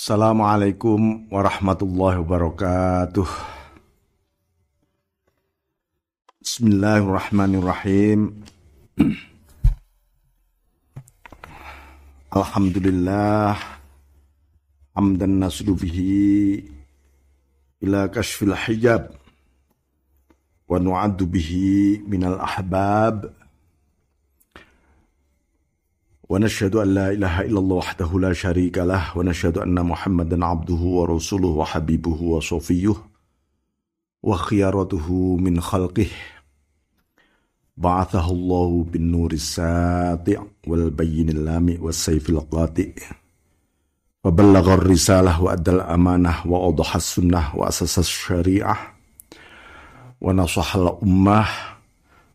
Assalamualaikum warahmatullahi wabarakatuh. Bismillahirrahmanirrahim. Alhamdulillah hamdan naslu bihi ila kashfil hijab wa nu'addu bihi minal ahbab ونشهد أن لا إله إلا الله وحده لا شريك له ونشهد أن محمدا عبده ورسوله وحبيبه وصفيه وخيارته من خلقه. بعثه الله بالنور الساطع والبين اللامع والسيف القاطئ فبلغ الرسالة وأدى الأمانة وأوضح السنة وأسس الشريعة ونصح الأمة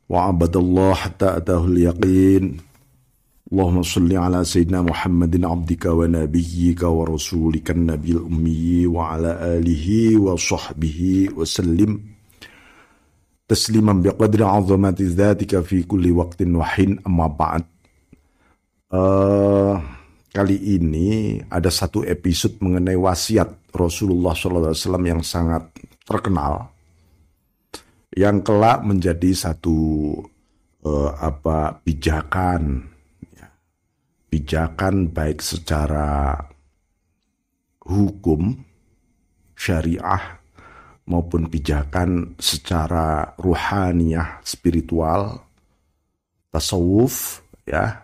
وعبد الله حتى أتاه اليقين. اللهم صل على سيدنا محمد عبدك ونبيك ورسولك النبي الأمي وعلى آله وصحبه وسلم تسليما بقدر عظمة ذاتك في كل وقت وحين أما بعد uh, kali ini ada satu episode mengenai wasiat Rasulullah SAW yang sangat terkenal yang kelak menjadi satu uh, apa pijakan pijakan baik secara hukum syariah maupun pijakan secara ruhaniah spiritual tasawuf ya.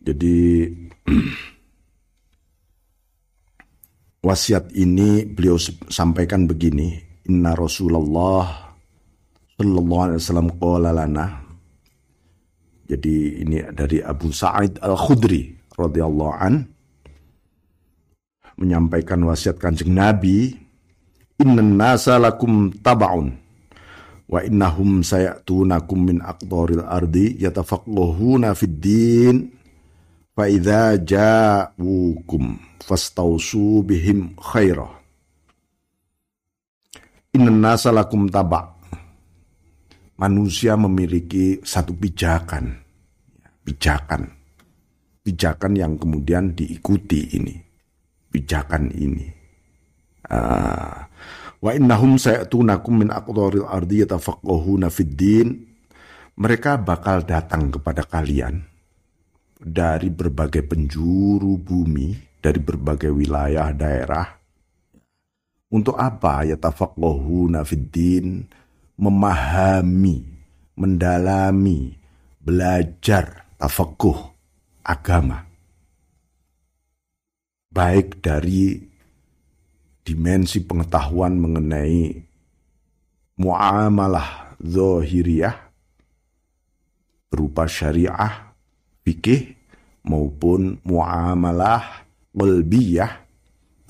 Jadi wasiat ini beliau sampaikan begini inna rasulullah sallallahu alaihi wasallam qala lana jadi ini dari Abu Sa'id Al-Khudri radhiyallahu an menyampaikan wasiat Kanjeng Nabi, "Innan nasa lakum taba'un wa innahum sayatunakum min aqdaril ardi yatafaqqahuna fid din fa idza ja'ukum fastausu bihim khaira." Innan nasa lakum taba' manusia memiliki satu pijakan, pijakan, pijakan yang kemudian diikuti ini, pijakan ini. Uh, wa innahum sayatunakum min aqdaril ardi yatafaqqahuna fid din. Mereka bakal datang kepada kalian dari berbagai penjuru bumi, dari berbagai wilayah daerah. Untuk apa ya tafaqahuna fid? Memahami, mendalami, belajar tafakuh agama. Baik dari dimensi pengetahuan mengenai muamalah zohiriyah berupa syariah, fikih maupun muamalah qalbiyah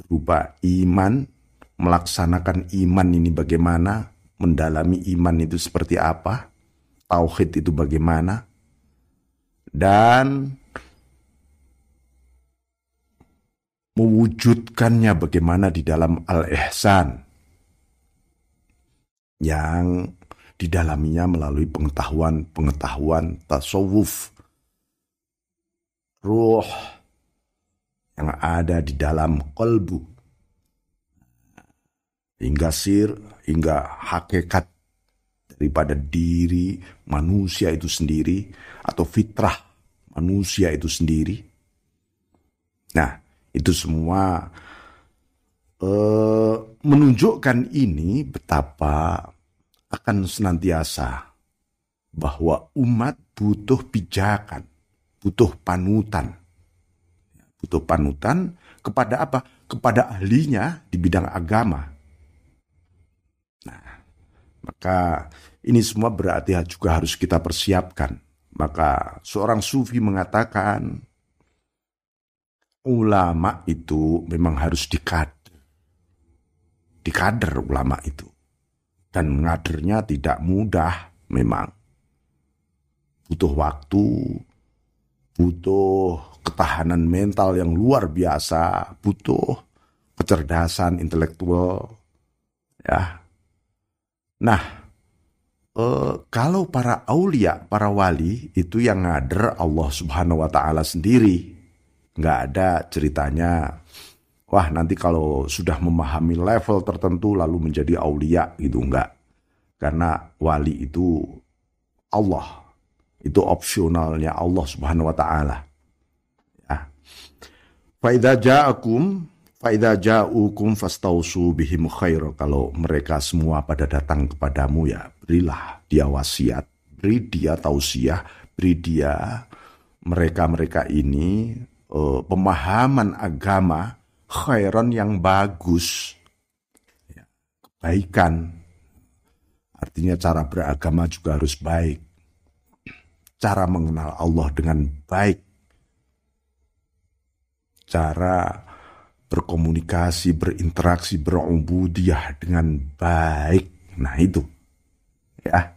berupa iman, melaksanakan iman ini bagaimana, mendalami iman itu seperti apa, tauhid itu bagaimana, dan mewujudkannya bagaimana di dalam al-ihsan yang didalaminya melalui pengetahuan-pengetahuan tasawuf ruh yang ada di dalam kolbu hingga sir hingga hakikat daripada diri manusia itu sendiri atau fitrah manusia itu sendiri. Nah, itu semua uh, menunjukkan ini betapa akan senantiasa bahwa umat butuh pijakan, butuh panutan. Butuh panutan kepada apa? Kepada ahlinya di bidang agama maka ini semua berarti juga harus kita persiapkan. Maka seorang sufi mengatakan ulama itu memang harus dikader. Dikader ulama itu. Dan ngadernya tidak mudah memang. Butuh waktu, butuh ketahanan mental yang luar biasa, butuh kecerdasan intelektual, ya Nah, eh, kalau para aulia, para wali itu yang ngader Allah Subhanahu wa taala sendiri. Nggak ada ceritanya, wah nanti kalau sudah memahami level tertentu lalu menjadi aulia gitu. Enggak. Karena wali itu Allah. Itu opsionalnya Allah subhanahu wa ta'ala. Ya. Fa'idha ja'akum Fa'idha ja'ukum fastausu bihim khair. Kalau mereka semua pada datang kepadamu ya berilah dia wasiat, beri dia tausiah, beri dia mereka-mereka ini uh, pemahaman agama khairan yang bagus. Ya, kebaikan. Artinya cara beragama juga harus baik. Cara mengenal Allah dengan baik. Cara berkomunikasi, berinteraksi, berubudiyah dengan baik. Nah itu. Ya.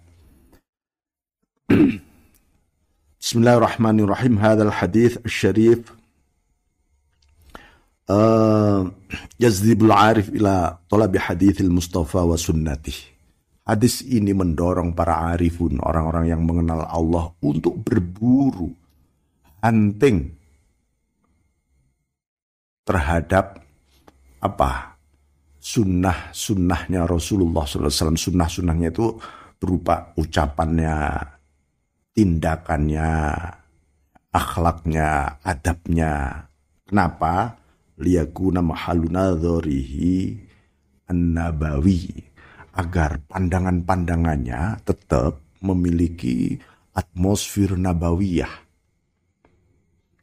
Bismillahirrahmanirrahim. Hadal hadith syarif uh, yazdibul arif ila talabi hadithil Mustafa wa sunnatih. Hadis ini mendorong para arifun, orang-orang yang mengenal Allah untuk berburu, hunting, terhadap apa? Sunnah sunnahnya Rasulullah SAW sunnah sunnahnya itu berupa ucapannya tindakannya akhlaknya adabnya. Kenapa? Liyakuna mahaluna dhorihi an-nabawi. Agar pandangan-pandangannya tetap memiliki atmosfer nabawiyah.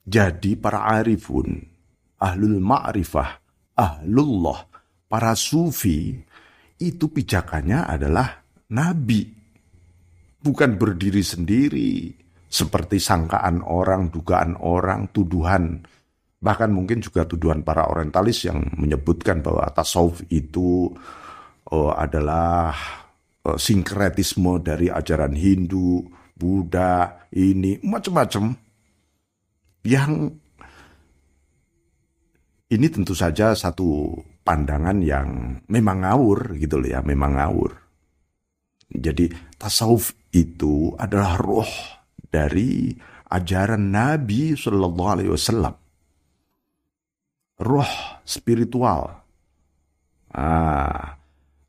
Jadi para arifun ahlul ma'rifah, ahlullah, para sufi, itu pijakannya adalah nabi. Bukan berdiri sendiri, seperti sangkaan orang, dugaan orang, tuduhan. Bahkan mungkin juga tuduhan para orientalis yang menyebutkan bahwa tasawuf itu oh, adalah oh, sinkretisme dari ajaran Hindu, Buddha, ini macam-macam yang ini tentu saja satu pandangan yang memang ngawur gitu loh ya, memang ngawur. Jadi tasawuf itu adalah roh dari ajaran Nabi Shallallahu Alaihi Wasallam, roh spiritual. Ah,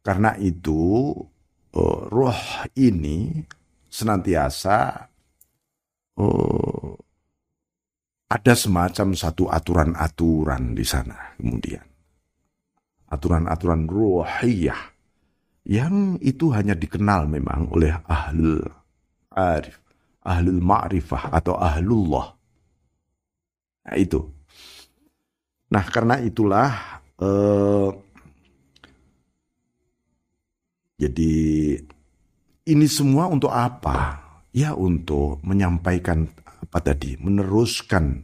karena itu roh ini senantiasa uh, ada semacam satu aturan-aturan di sana kemudian. Aturan-aturan ruhiyah yang itu hanya dikenal memang oleh ahlul arif, ahlul ma'rifah atau ahlullah. Nah itu. Nah karena itulah eh, jadi ini semua untuk apa? Ya untuk menyampaikan apa tadi? Meneruskan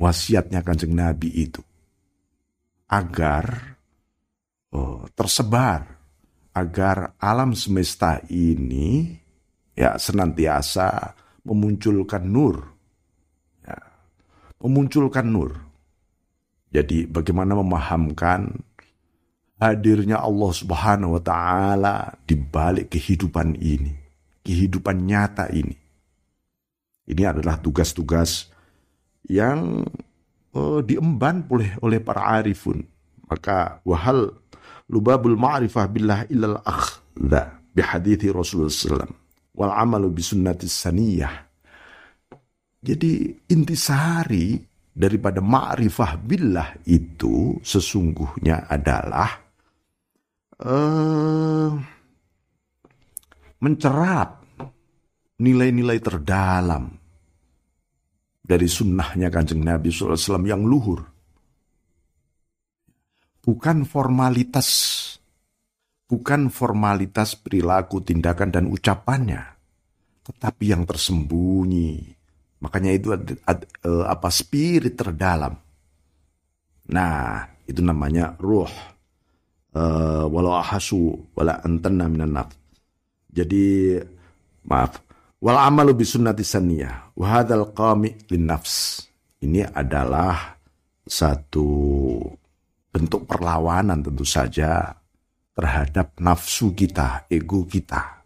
wasiatnya kanjeng Nabi itu. Agar oh, tersebar. Agar alam semesta ini ya senantiasa memunculkan nur. Ya, memunculkan nur. Jadi bagaimana memahamkan hadirnya Allah Subhanahu wa taala di balik kehidupan ini kehidupan nyata ini ini adalah tugas-tugas yang uh, diemban oleh oleh para arifun. Maka wahal lubabul ma'rifah billah illal akhdha bihadithi Rasulullah SAW wal amalu bisunnati saniyah. Jadi intisari daripada ma'rifah billah itu sesungguhnya adalah uh, mencerap nilai-nilai terdalam dari sunnahnya kanjeng Nabi SAW yang luhur. Bukan formalitas, bukan formalitas perilaku, tindakan, dan ucapannya, tetapi yang tersembunyi. Makanya itu ada, ada, eh, apa spirit terdalam. Nah, itu namanya ruh. Uh, walau ahasu wala antanna minan. Jadi maaf, Wal amalu bisunnati saniyah. Wahadal qami lin nafs. Ini adalah satu bentuk perlawanan tentu saja terhadap nafsu kita, ego kita.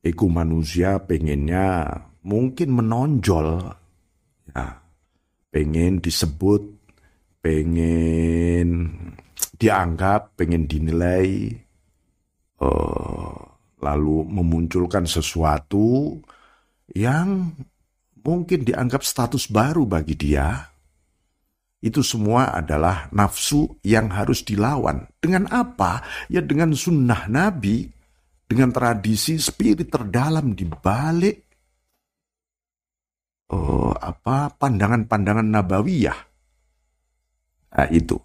Ego manusia pengennya mungkin menonjol, ya, pengen disebut, pengen dianggap, pengen dinilai, uh, lalu memunculkan sesuatu yang mungkin dianggap status baru bagi dia, itu semua adalah nafsu yang harus dilawan. Dengan apa? Ya dengan sunnah Nabi, dengan tradisi spirit terdalam di balik oh, apa pandangan-pandangan nabawiyah. Nah, itu.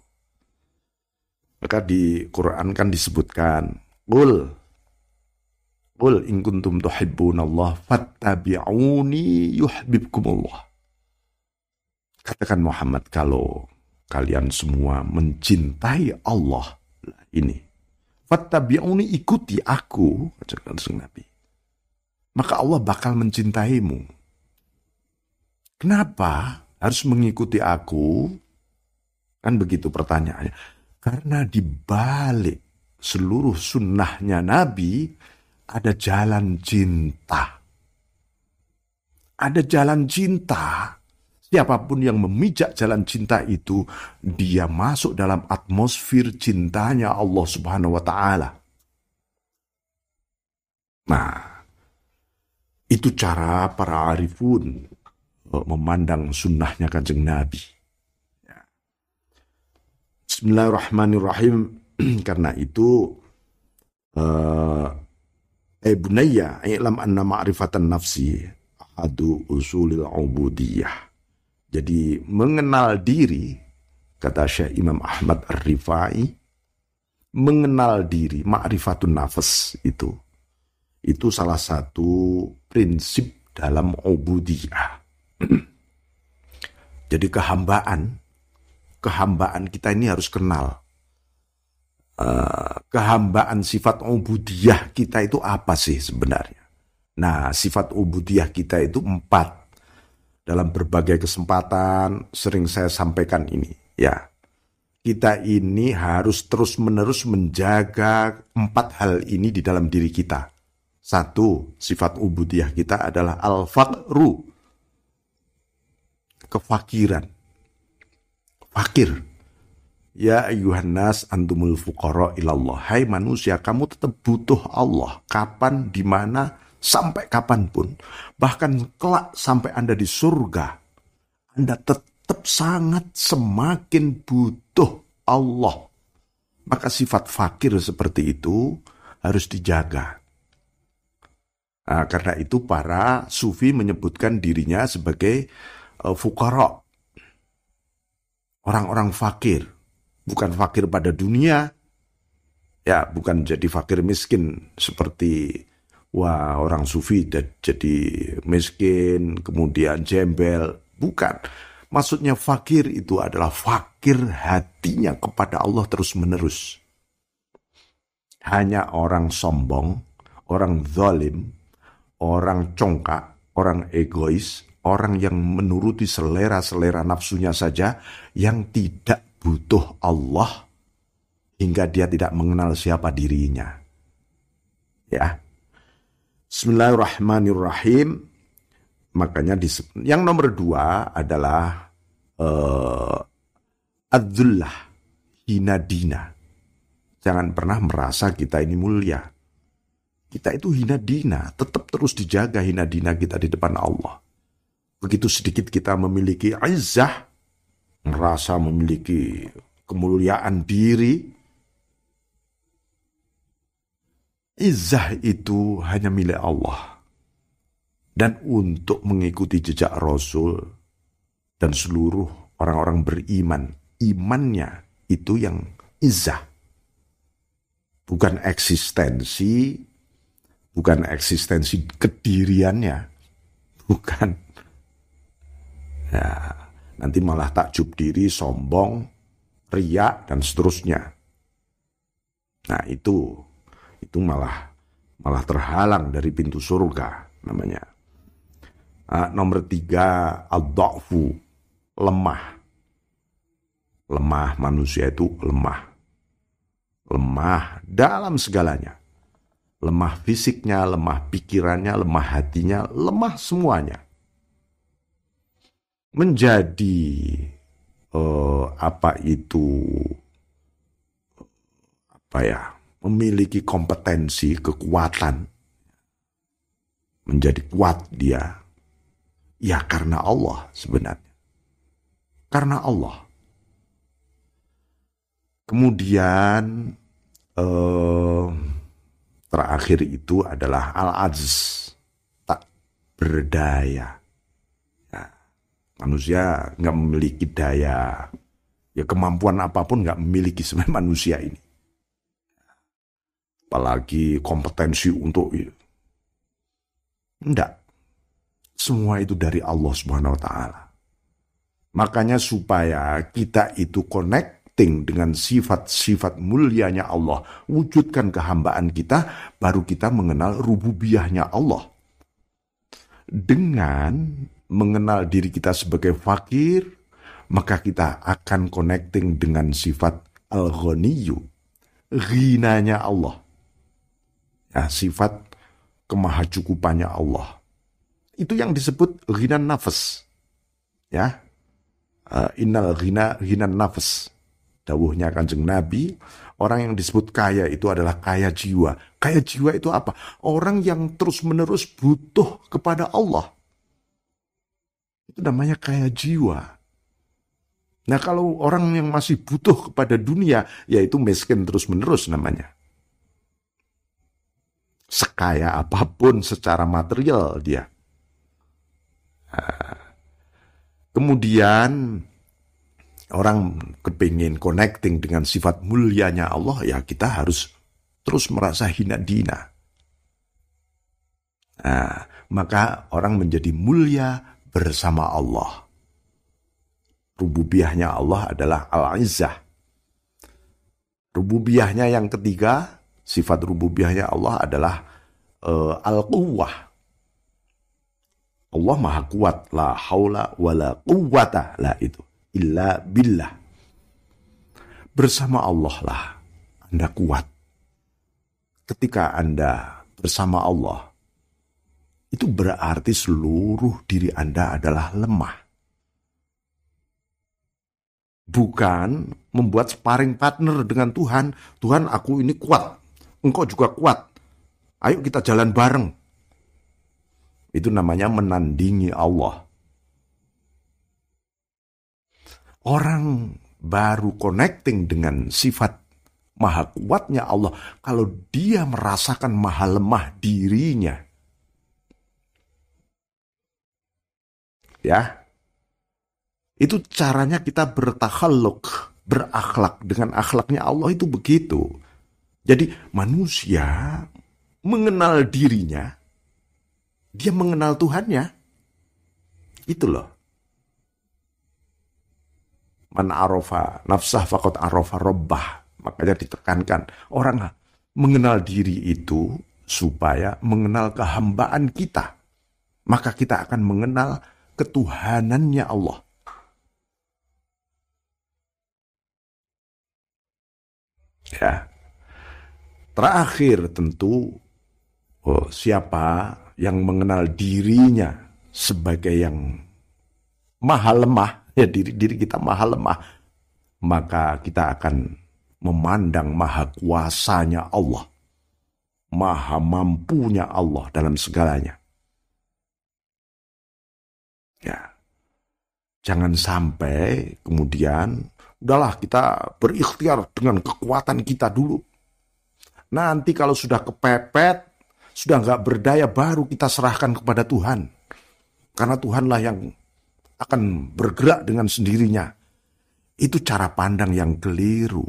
Maka di Quran kan disebutkan, Qul Qul in kuntum Allah fattabi'uni yuhibbukumullah. Katakan Muhammad kalau kalian semua mencintai Allah. Ini. Fattabi'uni ikuti aku. Katakan Nabi. Maka Allah bakal mencintaimu. Kenapa harus mengikuti aku? Kan begitu pertanyaannya. Karena di balik seluruh sunnahnya Nabi, ada jalan cinta. Ada jalan cinta. Siapa pun yang memijak jalan cinta itu, dia masuk dalam atmosfer cintanya Allah Subhanahu wa Ta'ala. Nah, itu cara para arifun eh, memandang sunnahnya kanjeng Nabi. Ya. Bismillahirrahmanirrahim. Karena itu, uh, Eh bunayya, i'lam anna ma'rifatan nafsi ahadu usulil ubudiyah. Jadi mengenal diri, kata Syekh Imam Ahmad Ar-Rifai, mengenal diri, ma'rifatun nafs itu. Itu salah satu prinsip dalam ubudiyah. Jadi kehambaan, kehambaan kita ini harus kenal uh, kehambaan sifat ubudiyah kita itu apa sih sebenarnya? Nah, sifat ubudiyah kita itu empat. Dalam berbagai kesempatan sering saya sampaikan ini, ya. Kita ini harus terus-menerus menjaga empat hal ini di dalam diri kita. Satu, sifat ubudiyah kita adalah al-faqru. Kefakiran. Fakir Ya ayuhan nas antumul fuqara ilallah. Hai manusia, kamu tetap butuh Allah. Kapan, di mana, sampai kapan pun. Bahkan kelak sampai Anda di surga. Anda tetap sangat semakin butuh Allah. Maka sifat fakir seperti itu harus dijaga. Nah, karena itu para sufi menyebutkan dirinya sebagai uh, fukara. Orang-orang fakir bukan fakir pada dunia, ya bukan jadi fakir miskin seperti wah orang sufi jadi miskin kemudian jembel, bukan. Maksudnya fakir itu adalah fakir hatinya kepada Allah terus menerus. Hanya orang sombong, orang zalim, orang congkak, orang egois, orang yang menuruti selera-selera nafsunya saja yang tidak butuh Allah hingga dia tidak mengenal siapa dirinya. Ya. Bismillahirrahmanirrahim. Makanya di, yang nomor dua adalah uh, adzullah hinadina. Jangan pernah merasa kita ini mulia. Kita itu hinadina, tetap terus dijaga hinadina kita di depan Allah. Begitu sedikit kita memiliki izzah, merasa memiliki kemuliaan diri, Izzah itu hanya milik Allah. Dan untuk mengikuti jejak Rasul dan seluruh orang-orang beriman, imannya itu yang izzah. Bukan eksistensi, bukan eksistensi kediriannya, bukan. Ya, nanti malah takjub diri, sombong, riak, dan seterusnya. Nah itu, itu malah malah terhalang dari pintu surga namanya. Uh, nomor tiga, al lemah. Lemah manusia itu lemah. Lemah dalam segalanya. Lemah fisiknya, lemah pikirannya, lemah hatinya, lemah semuanya menjadi uh, apa itu apa ya memiliki kompetensi kekuatan. Menjadi kuat dia. Ya karena Allah sebenarnya. Karena Allah. Kemudian uh, terakhir itu adalah al-aziz tak berdaya Manusia nggak memiliki daya, ya kemampuan apa pun nggak memiliki sebenarnya manusia ini. Apalagi kompetensi untuk itu. Enggak. Semua itu dari Allah Subhanahu wa taala. Makanya supaya kita itu connecting dengan sifat-sifat mulianya Allah, wujudkan kehambaan kita, baru kita mengenal rububiyahnya Allah. Dengan mengenal diri kita sebagai fakir, maka kita akan connecting dengan sifat al-ghaniyu, ghinanya Allah. Ya, sifat kemahacukupannya Allah. Itu yang disebut ghinan nafas. Ya. Uh, innal ghina ghinan nafas. Dawuhnya kanjeng Nabi, orang yang disebut kaya itu adalah kaya jiwa. Kaya jiwa itu apa? Orang yang terus-menerus butuh kepada Allah. Itu namanya kaya jiwa. Nah kalau orang yang masih butuh kepada dunia, yaitu miskin terus-menerus namanya. Sekaya apa pun secara material dia. Nah, kemudian orang kepingin connecting dengan sifat mulianya Allah, ya kita harus terus merasa hina dina. Nah, maka orang menjadi mulia bersama Allah. Rububiyahnya Allah adalah Al-Izzah. Rububiyahnya yang ketiga, sifat rububiyahnya Allah adalah uh, Al-Quwwah. Allah maha kuat. La haula wa la quwwata. La itu. Illa billah. Bersama Allah lah Anda kuat. Ketika Anda bersama Allah, itu berarti seluruh diri Anda adalah lemah. Bukan membuat sparring partner dengan Tuhan. Tuhan aku ini kuat. Engkau juga kuat. Ayo kita jalan bareng. Itu namanya menandingi Allah. Orang baru connecting dengan sifat maha kuatnya Allah kalau dia merasakan maha lemah dirinya Ya. Itu caranya kita bertakhaluk, berakhlak dengan akhlaknya Allah itu begitu. Jadi manusia mengenal dirinya, dia mengenal Tuhannya. Itu loh. Man arofa nafsah fakot arofa robbah. Makanya ditekankan. Orang mengenal diri itu supaya mengenal kehambaan kita. Maka kita akan mengenal ketuhanannya Allah. Ya. Terakhir tentu oh, siapa yang mengenal dirinya sebagai yang maha lemah, ya diri diri kita maha lemah, maka kita akan memandang maha kuasanya Allah, maha mampunya Allah dalam segalanya. Ya. Jangan sampai kemudian udahlah kita berikhtiar dengan kekuatan kita dulu. Nanti kalau sudah kepepet, sudah nggak berdaya baru kita serahkan kepada Tuhan. Karena Tuhanlah yang akan bergerak dengan sendirinya. Itu cara pandang yang keliru.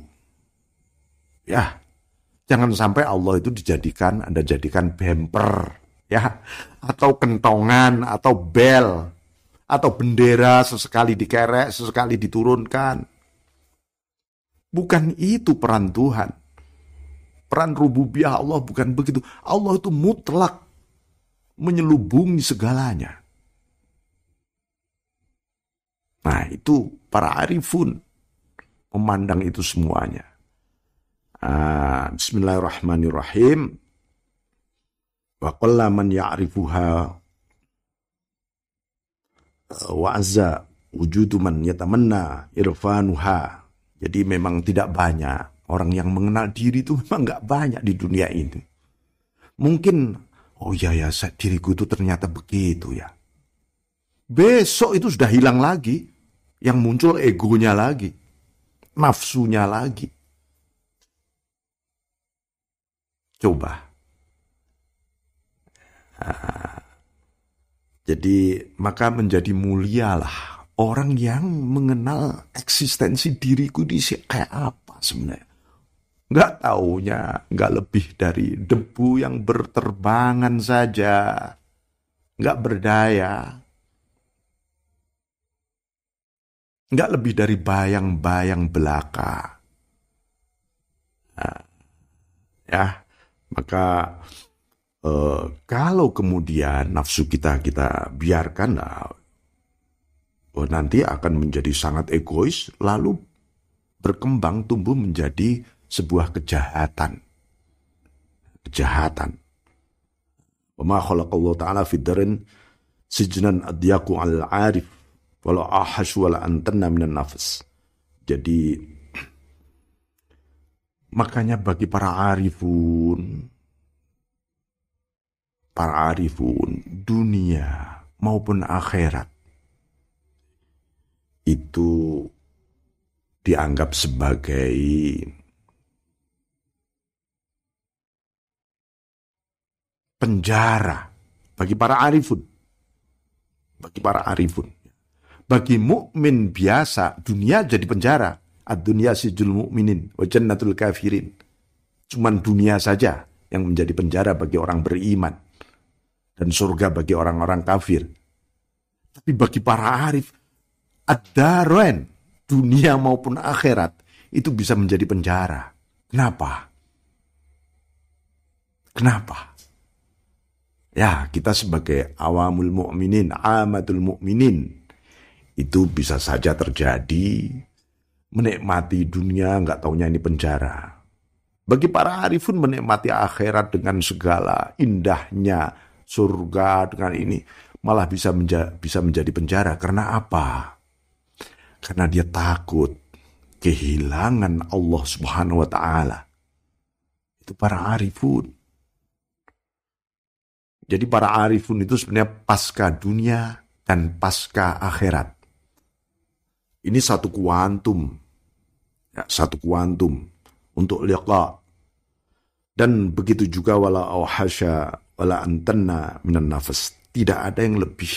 Ya, jangan sampai Allah itu dijadikan, Anda jadikan bemper, ya, atau kentongan, atau bel, atau bendera sesekali dikerek, sesekali diturunkan. Bukan itu peran Tuhan. Peran rububiyah Allah bukan begitu. Allah itu mutlak menyelubungi segalanya. Nah itu para arifun memandang itu semuanya. Ah, Bismillahirrahmanirrahim. Wa man ya'rifuha wa azza wujudu man yatamanna irfanuha. Jadi memang tidak banyak orang yang mengenal diri itu memang nggak banyak di dunia ini. Mungkin, oh ya ya, diriku itu ternyata begitu ya. Besok itu sudah hilang lagi. Yang muncul egonya lagi. Nafsunya lagi. Coba. Nah, jadi maka menjadi mulialah orang yang mengenal eksistensi diriku di kayak apa sebenarnya. Nggak taunya, nggak lebih dari debu yang berterbangan saja. Nggak berdaya. Nggak lebih dari bayang-bayang belaka. Nah, ya, maka eh, kalau kemudian nafsu kita kita biarkan, nah, oh, nanti akan menjadi sangat egois, lalu berkembang tumbuh menjadi sebuah kejahatan. Kejahatan. Wa khalaqallahu ta'ala fi darin sijnan adyaku al-arif walau ahash wala antanna minan nafas. Jadi makanya bagi para arifun para arifun dunia maupun akhirat itu dianggap sebagai penjara bagi para arifun. Bagi para arifun. Bagi mukmin biasa, dunia jadi penjara. Ad-dunya sijul mukminin wa jannatul kafirin. Cuman dunia saja yang menjadi penjara bagi orang beriman dan surga bagi orang-orang kafir. Tapi bagi para arif, ad-darain, dunia maupun akhirat, itu bisa menjadi penjara. Kenapa? Kenapa? Ya, kita sebagai awamul mu'minin, amatul mu'minin, itu bisa saja terjadi menikmati dunia nggak taunya ini penjara. Bagi para arifun menikmati akhirat dengan segala indahnya surga dengan ini malah bisa menja bisa menjadi penjara karena apa? Karena dia takut kehilangan Allah Subhanahu wa taala. Itu para arifun. Jadi para arifun itu sebenarnya pasca dunia dan pasca akhirat. Ini satu kuantum. Ya, satu kuantum untuk liqa. Dan begitu juga wala auhasya wala antenna minan nafas. Tidak ada yang lebih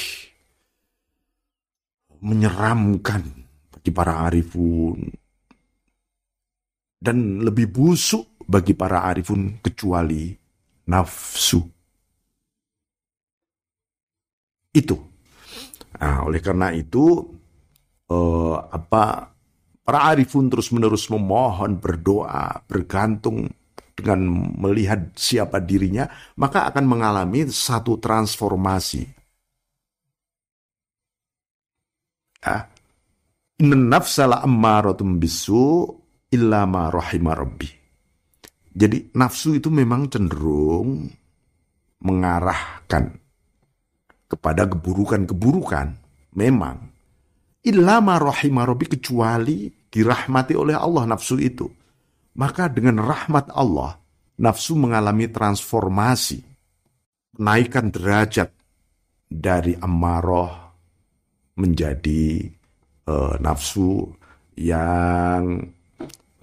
menyeramkan bagi para arifun dan lebih busuk bagi para arifun kecuali nafsu. Itu. Nah, oleh karena itu eh, apa para arifun terus-menerus memohon, berdoa, bergantung dengan melihat siapa dirinya, maka akan mengalami satu transformasi. Ya, Inna nafsa la ammaratum bisu illa ma rahima rabbi. Jadi nafsu itu memang cenderung mengarahkan kepada keburukan-keburukan. Memang. Illa ma rahima rabbi kecuali dirahmati oleh Allah nafsu itu. Maka dengan rahmat Allah, nafsu mengalami transformasi. Naikkan derajat dari amarah menjadi uh, nafsu yang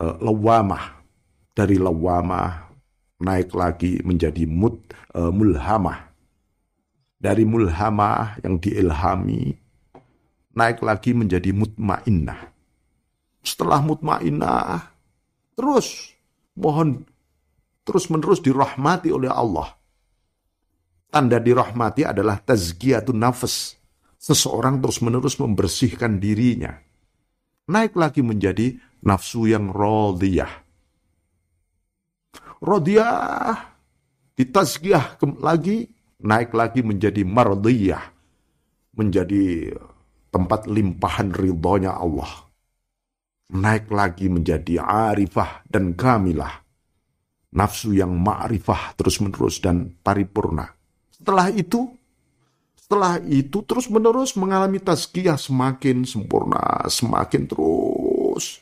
uh, lewamah dari lewamah naik lagi menjadi mud uh, mulhamah dari mulhamah yang diilhami naik lagi menjadi mutmainnah setelah mutmainnah terus mohon terus menerus dirahmati oleh Allah tanda dirahmati adalah tazkiyatun nafas seseorang terus-menerus membersihkan dirinya. Naik lagi menjadi nafsu yang rodiyah. Rodiyah ditazkiyah lagi, naik lagi menjadi mardiyah. Menjadi tempat limpahan ridhonya Allah. Naik lagi menjadi arifah dan kamilah. Nafsu yang ma'rifah terus-menerus dan paripurna. Setelah itu, setelah itu terus-menerus mengalami tazkiyah semakin sempurna, semakin terus.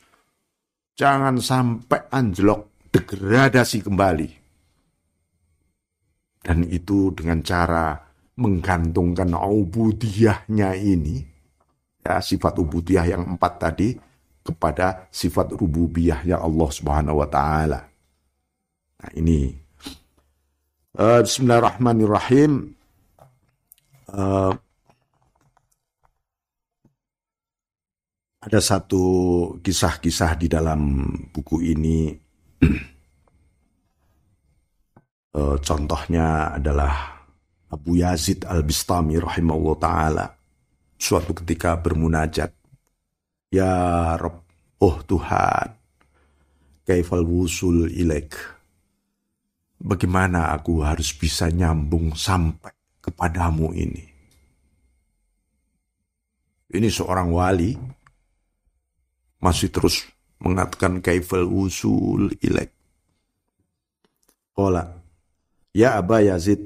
Jangan sampai anjlok, degradasi kembali. Dan itu dengan cara menggantungkan ubudiyahnya ini, ya sifat ubudiyah yang empat tadi, kepada sifat rububiyahnya Allah Subhanahu wa taala. Nah, ini uh, Bismillahirrahmanirrahim. Uh, ada satu kisah-kisah di dalam buku ini. uh, contohnya adalah Abu Yazid Al-Bistami rahimahullah ta'ala. Suatu ketika bermunajat. Ya Rob, oh Tuhan, kaifal wusul ilaik. Bagaimana aku harus bisa nyambung sampai kepadamu ini. Ini seorang wali masih terus mengatakan kaifal usul ilek. Ola, ya Aba Yazid,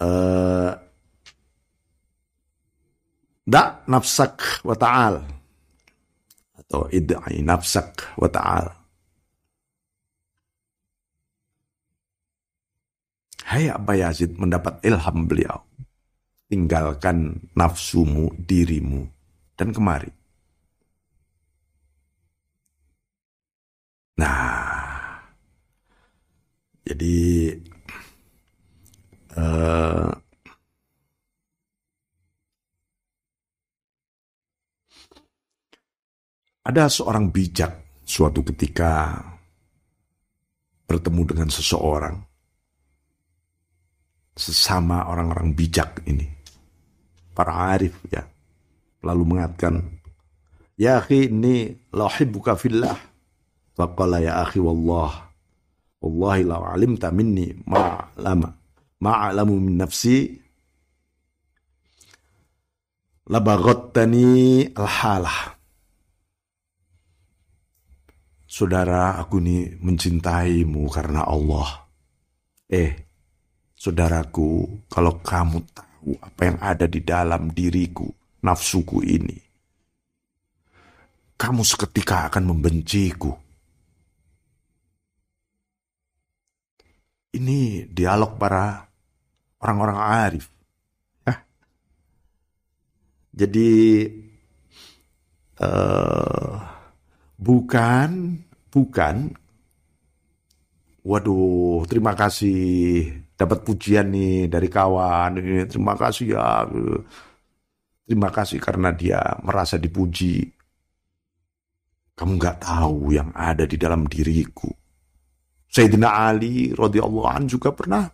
uh, da nafsak wa ta'al atau idai nafsak wa ta'al Hai Abba Yazid mendapat ilham beliau. Tinggalkan nafsumu, dirimu, dan kemari. Nah, jadi uh, ada seorang bijak suatu ketika bertemu dengan seseorang sesama orang-orang bijak ini. Para arif ya. Lalu mengatakan, Ya akhi ini lahibuka fillah. Faqala ya akhi wallah. Wallahi la alimta minni ma'lama. Ma'alamu min nafsi. Labaghattani al-halah. Saudara, aku ini mencintaimu karena Allah. Eh, Saudaraku, kalau kamu tahu apa yang ada di dalam diriku, nafsuku ini, kamu seketika akan membenciku. Ini dialog para orang-orang arif. Hah? Jadi uh, bukan bukan waduh terima kasih. Dapat pujian nih dari kawan. Terima kasih ya. Terima kasih karena dia merasa dipuji. Kamu nggak tahu yang ada di dalam diriku. Sayyidina Ali radhiyallahu an juga pernah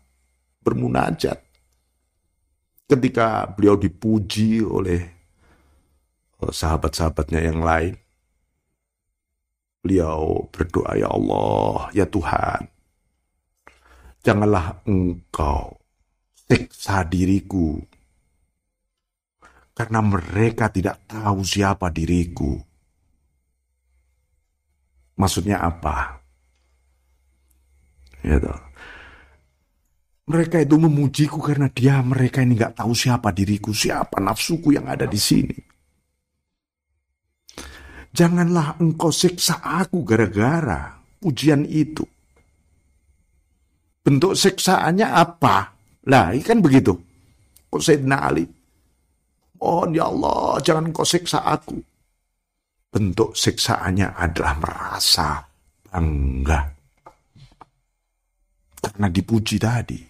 bermunajat. Ketika beliau dipuji oleh eh, sahabat-sahabatnya yang lain beliau berdoa ya Allah ya Tuhan janganlah engkau siksa diriku, karena mereka tidak tahu siapa diriku. Maksudnya apa? Ya toh. Mereka itu memujiku karena dia mereka ini nggak tahu siapa diriku, siapa nafsuku yang ada di sini. Janganlah engkau siksa aku gara-gara pujian itu. Bentuk siksaannya apa? Lah, ini kan begitu. Kok Sayyidina Ali? Oh ya Allah, jangan kau siksa aku. Bentuk siksaannya adalah merasa bangga. Karena dipuji tadi.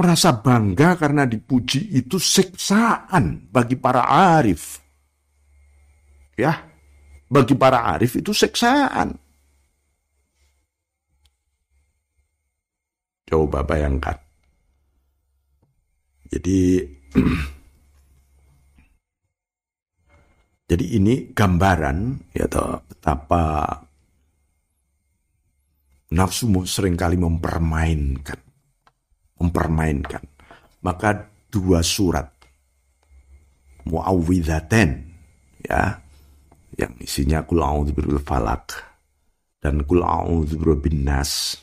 Merasa bangga karena dipuji itu siksaan bagi para arif. Ya, bagi para arif itu siksaan. Coba bayangkan. Jadi jadi ini gambaran ya toh, betapa nafsumu sering kali mempermainkan mempermainkan maka dua surat muawwidzaten ya yang isinya kul a'udzu falak dan kul a'udzu nas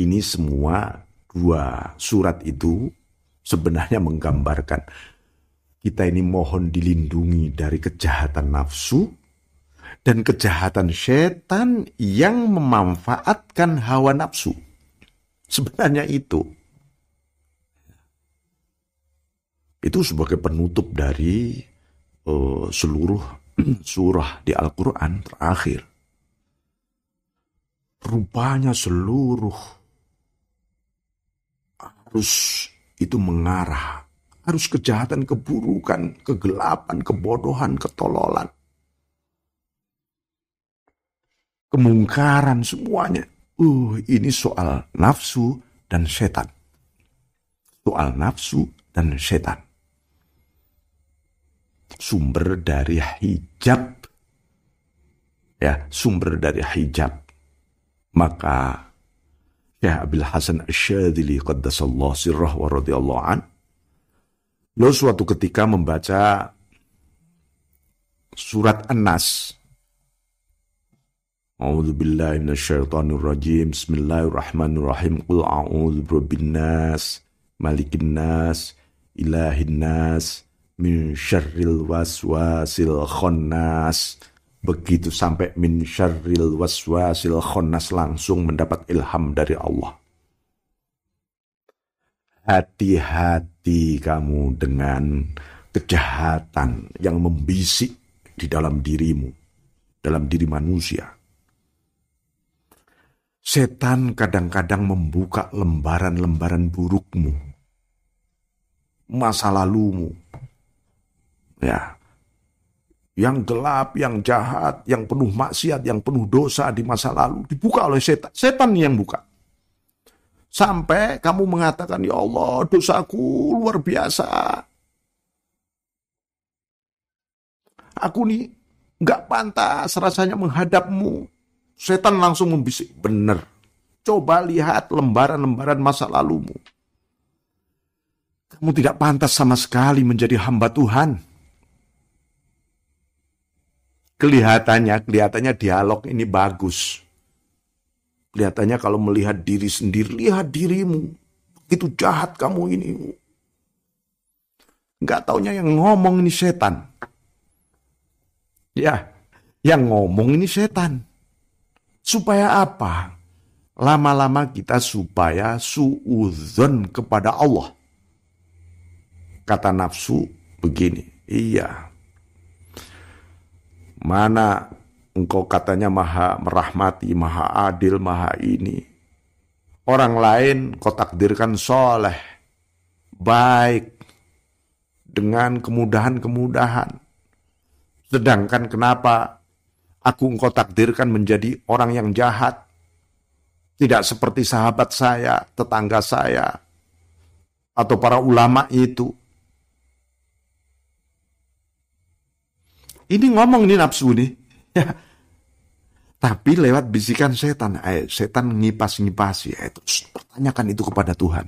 ini semua dua surat itu sebenarnya menggambarkan kita ini mohon dilindungi dari kejahatan nafsu dan kejahatan setan yang memanfaatkan hawa nafsu. Sebenarnya itu. Itu sebagai penutup dari uh, seluruh surah di Al-Quran terakhir. Rupanya seluruh harus itu mengarah harus kejahatan, keburukan, kegelapan, kebodohan, ketololan. Kemungkaran semuanya. Uh, ini soal nafsu dan setan. Soal nafsu dan setan. Sumber dari hijab. Ya, sumber dari hijab. Maka Ya Abil Hasan Asyadili Qaddasallahu sirrah wa radiyallahu an Lo suatu ketika membaca surat An-Nas. A'udzu billahi minasyaitonir rajim. Bismillahirrahmanirrahim. Qul a'udzu birabbin nas, malikin nas, ilahin nas, min syarril waswasil khannas. Begitu sampai min syarril waswasil khannas langsung mendapat ilham dari Allah. Hati-hati kamu dengan kejahatan yang membisik di dalam dirimu, dalam diri manusia. Setan kadang-kadang membuka lembaran-lembaran burukmu, masa lalumu, ya, yang gelap, yang jahat, yang penuh maksiat, yang penuh dosa di masa lalu dibuka oleh setan. Setan yang buka. Sampai kamu mengatakan, Ya Allah, dosaku luar biasa. Aku nih nggak pantas rasanya menghadapmu. Setan langsung membisik, benar. Coba lihat lembaran-lembaran masa lalumu. Kamu tidak pantas sama sekali menjadi hamba Tuhan. Kelihatannya, kelihatannya dialog ini bagus. Kelihatannya kalau melihat diri sendiri, lihat dirimu. Begitu jahat kamu ini. Enggak taunya yang ngomong ini setan. Ya, yang ngomong ini setan. Supaya apa? Lama-lama kita supaya suudzon kepada Allah. Kata nafsu begini, iya. Mana Engkau katanya maha merahmati, maha adil, maha ini. Orang lain kau takdirkan soleh, baik, dengan kemudahan-kemudahan. Sedangkan kenapa aku engkau takdirkan menjadi orang yang jahat? Tidak seperti sahabat saya, tetangga saya, atau para ulama itu. Ini ngomong ini nafsu nih. Ya. Tapi lewat bisikan setan, eh, setan ngipas-ngipasi, eh, terus pertanyakan itu kepada Tuhan.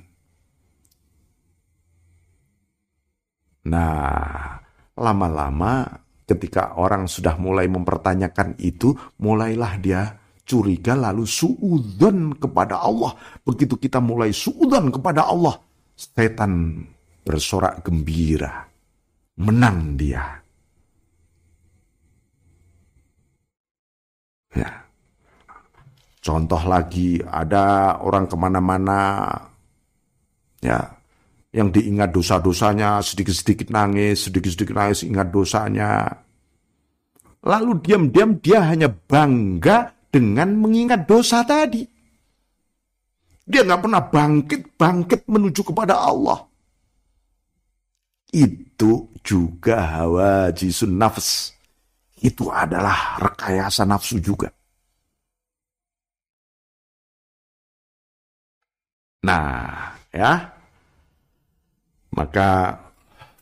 Nah, lama-lama ketika orang sudah mulai mempertanyakan itu, mulailah dia curiga lalu suudon kepada Allah. Begitu kita mulai suudon kepada Allah, setan bersorak gembira. Menang dia. Ya. Contoh lagi, ada orang ke mana-mana, ya, yang diingat dosa-dosanya, sedikit-sedikit nangis, sedikit-sedikit nangis, ingat dosanya. Lalu diam-diam dia hanya bangga dengan mengingat dosa tadi. Dia nggak pernah bangkit-bangkit menuju kepada Allah. Itu juga hawa jisun nafs itu adalah rekayasa nafsu juga. Nah, ya. Maka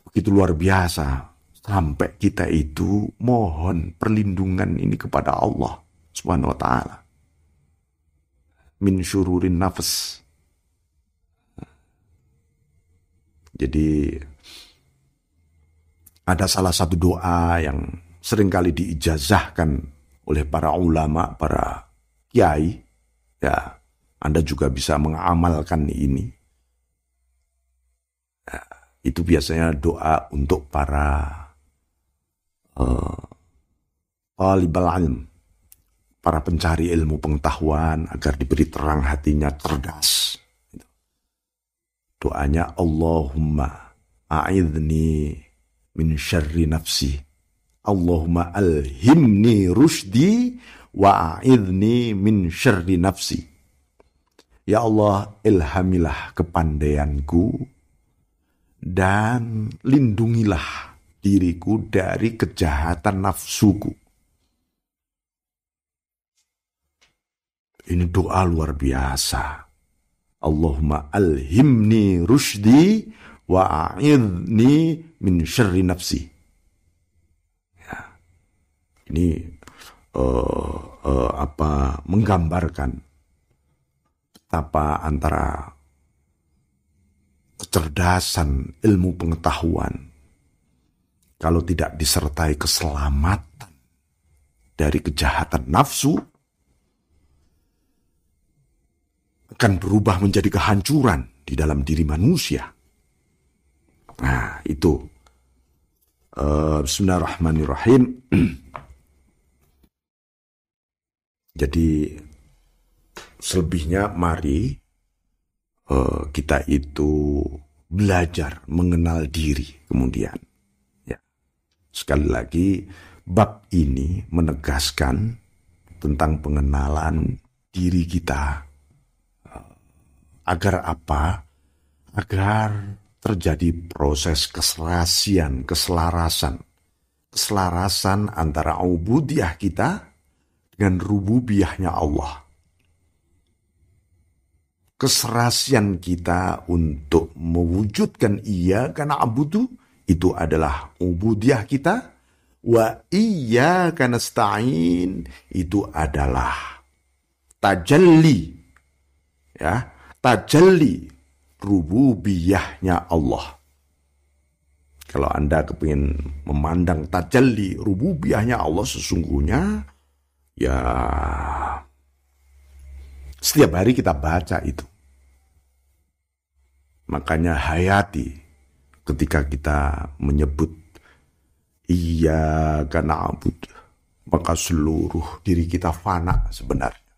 begitu luar biasa sampai kita itu mohon perlindungan ini kepada Allah Subhanahu wa taala. Min syururin nafs. Jadi ada salah satu doa yang sering kali diijazahkan oleh para ulama, para kiai, ya Anda juga bisa mengamalkan ini. Nah, itu biasanya doa untuk para uh, para pencari ilmu pengetahuan agar diberi terang hatinya cerdas. Doanya Allahumma a'idni min syarri nafsi. Allahumma alhimni rusdi wa a'idni min syarri nafsi. Ya Allah, ilhamilah kepandaianku dan lindungilah diriku dari kejahatan nafsuku. Ini doa luar biasa. Allahumma alhimni rushdi wa a'idni min syarri nafsi. Ini uh, uh, apa menggambarkan betapa antara kecerdasan ilmu pengetahuan kalau tidak disertai keselamatan dari kejahatan nafsu akan berubah menjadi kehancuran di dalam diri manusia. Nah, itu. Uh, Bismillahirrahmanirrahim. Jadi selebihnya mari uh, kita itu belajar mengenal diri kemudian. Ya. Sekali lagi bab ini menegaskan tentang pengenalan diri kita. Uh, agar apa? Agar terjadi proses keserasian, keselarasan. Keselarasan antara ubudiyah kita dengan rububiyahnya Allah. Keserasian kita untuk mewujudkan ia karena abudu itu adalah ubudiyah kita. Wa iya karena stain itu adalah tajalli ya tajalli rububiyahnya Allah. Kalau Anda kepingin memandang tajalli rububiyahnya Allah sesungguhnya ya setiap hari kita baca itu Makanya hayati ketika kita menyebut iya karena abud maka seluruh diri kita fana sebenarnya.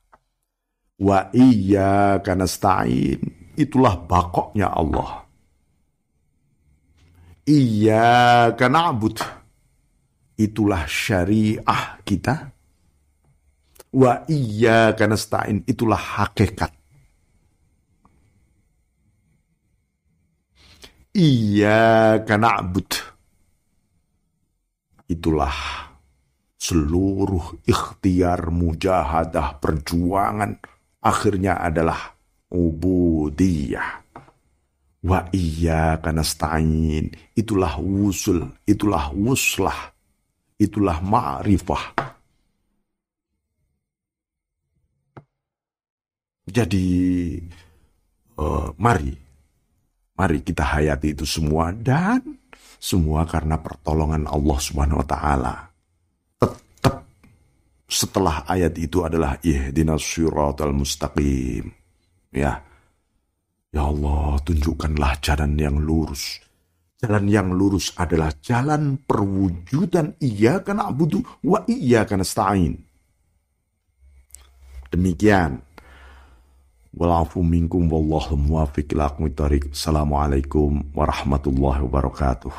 Wa iya karena stain itulah bakoknya Allah. Iya karena abud itulah syariah kita. Wa iya karena stain itulah hakikat Iya karena abud. Itulah seluruh ikhtiar mujahadah perjuangan akhirnya adalah ubudiyah. Wa iya karena stain. Itulah wusul, itulah wuslah, itulah ma'rifah. Jadi, uh, mari Mari kita hayati itu semua dan semua karena pertolongan Allah Subhanahu wa taala. Tetap setelah ayat itu adalah ihdinas siratal mustaqim. Ya. Ya Allah, tunjukkanlah jalan yang lurus. Jalan yang lurus adalah jalan perwujudan iya karena abudu wa iya karena stain. Demikian Walafu minkum wallahu muwafiq ila Assalamualaikum warahmatullahi wabarakatuh.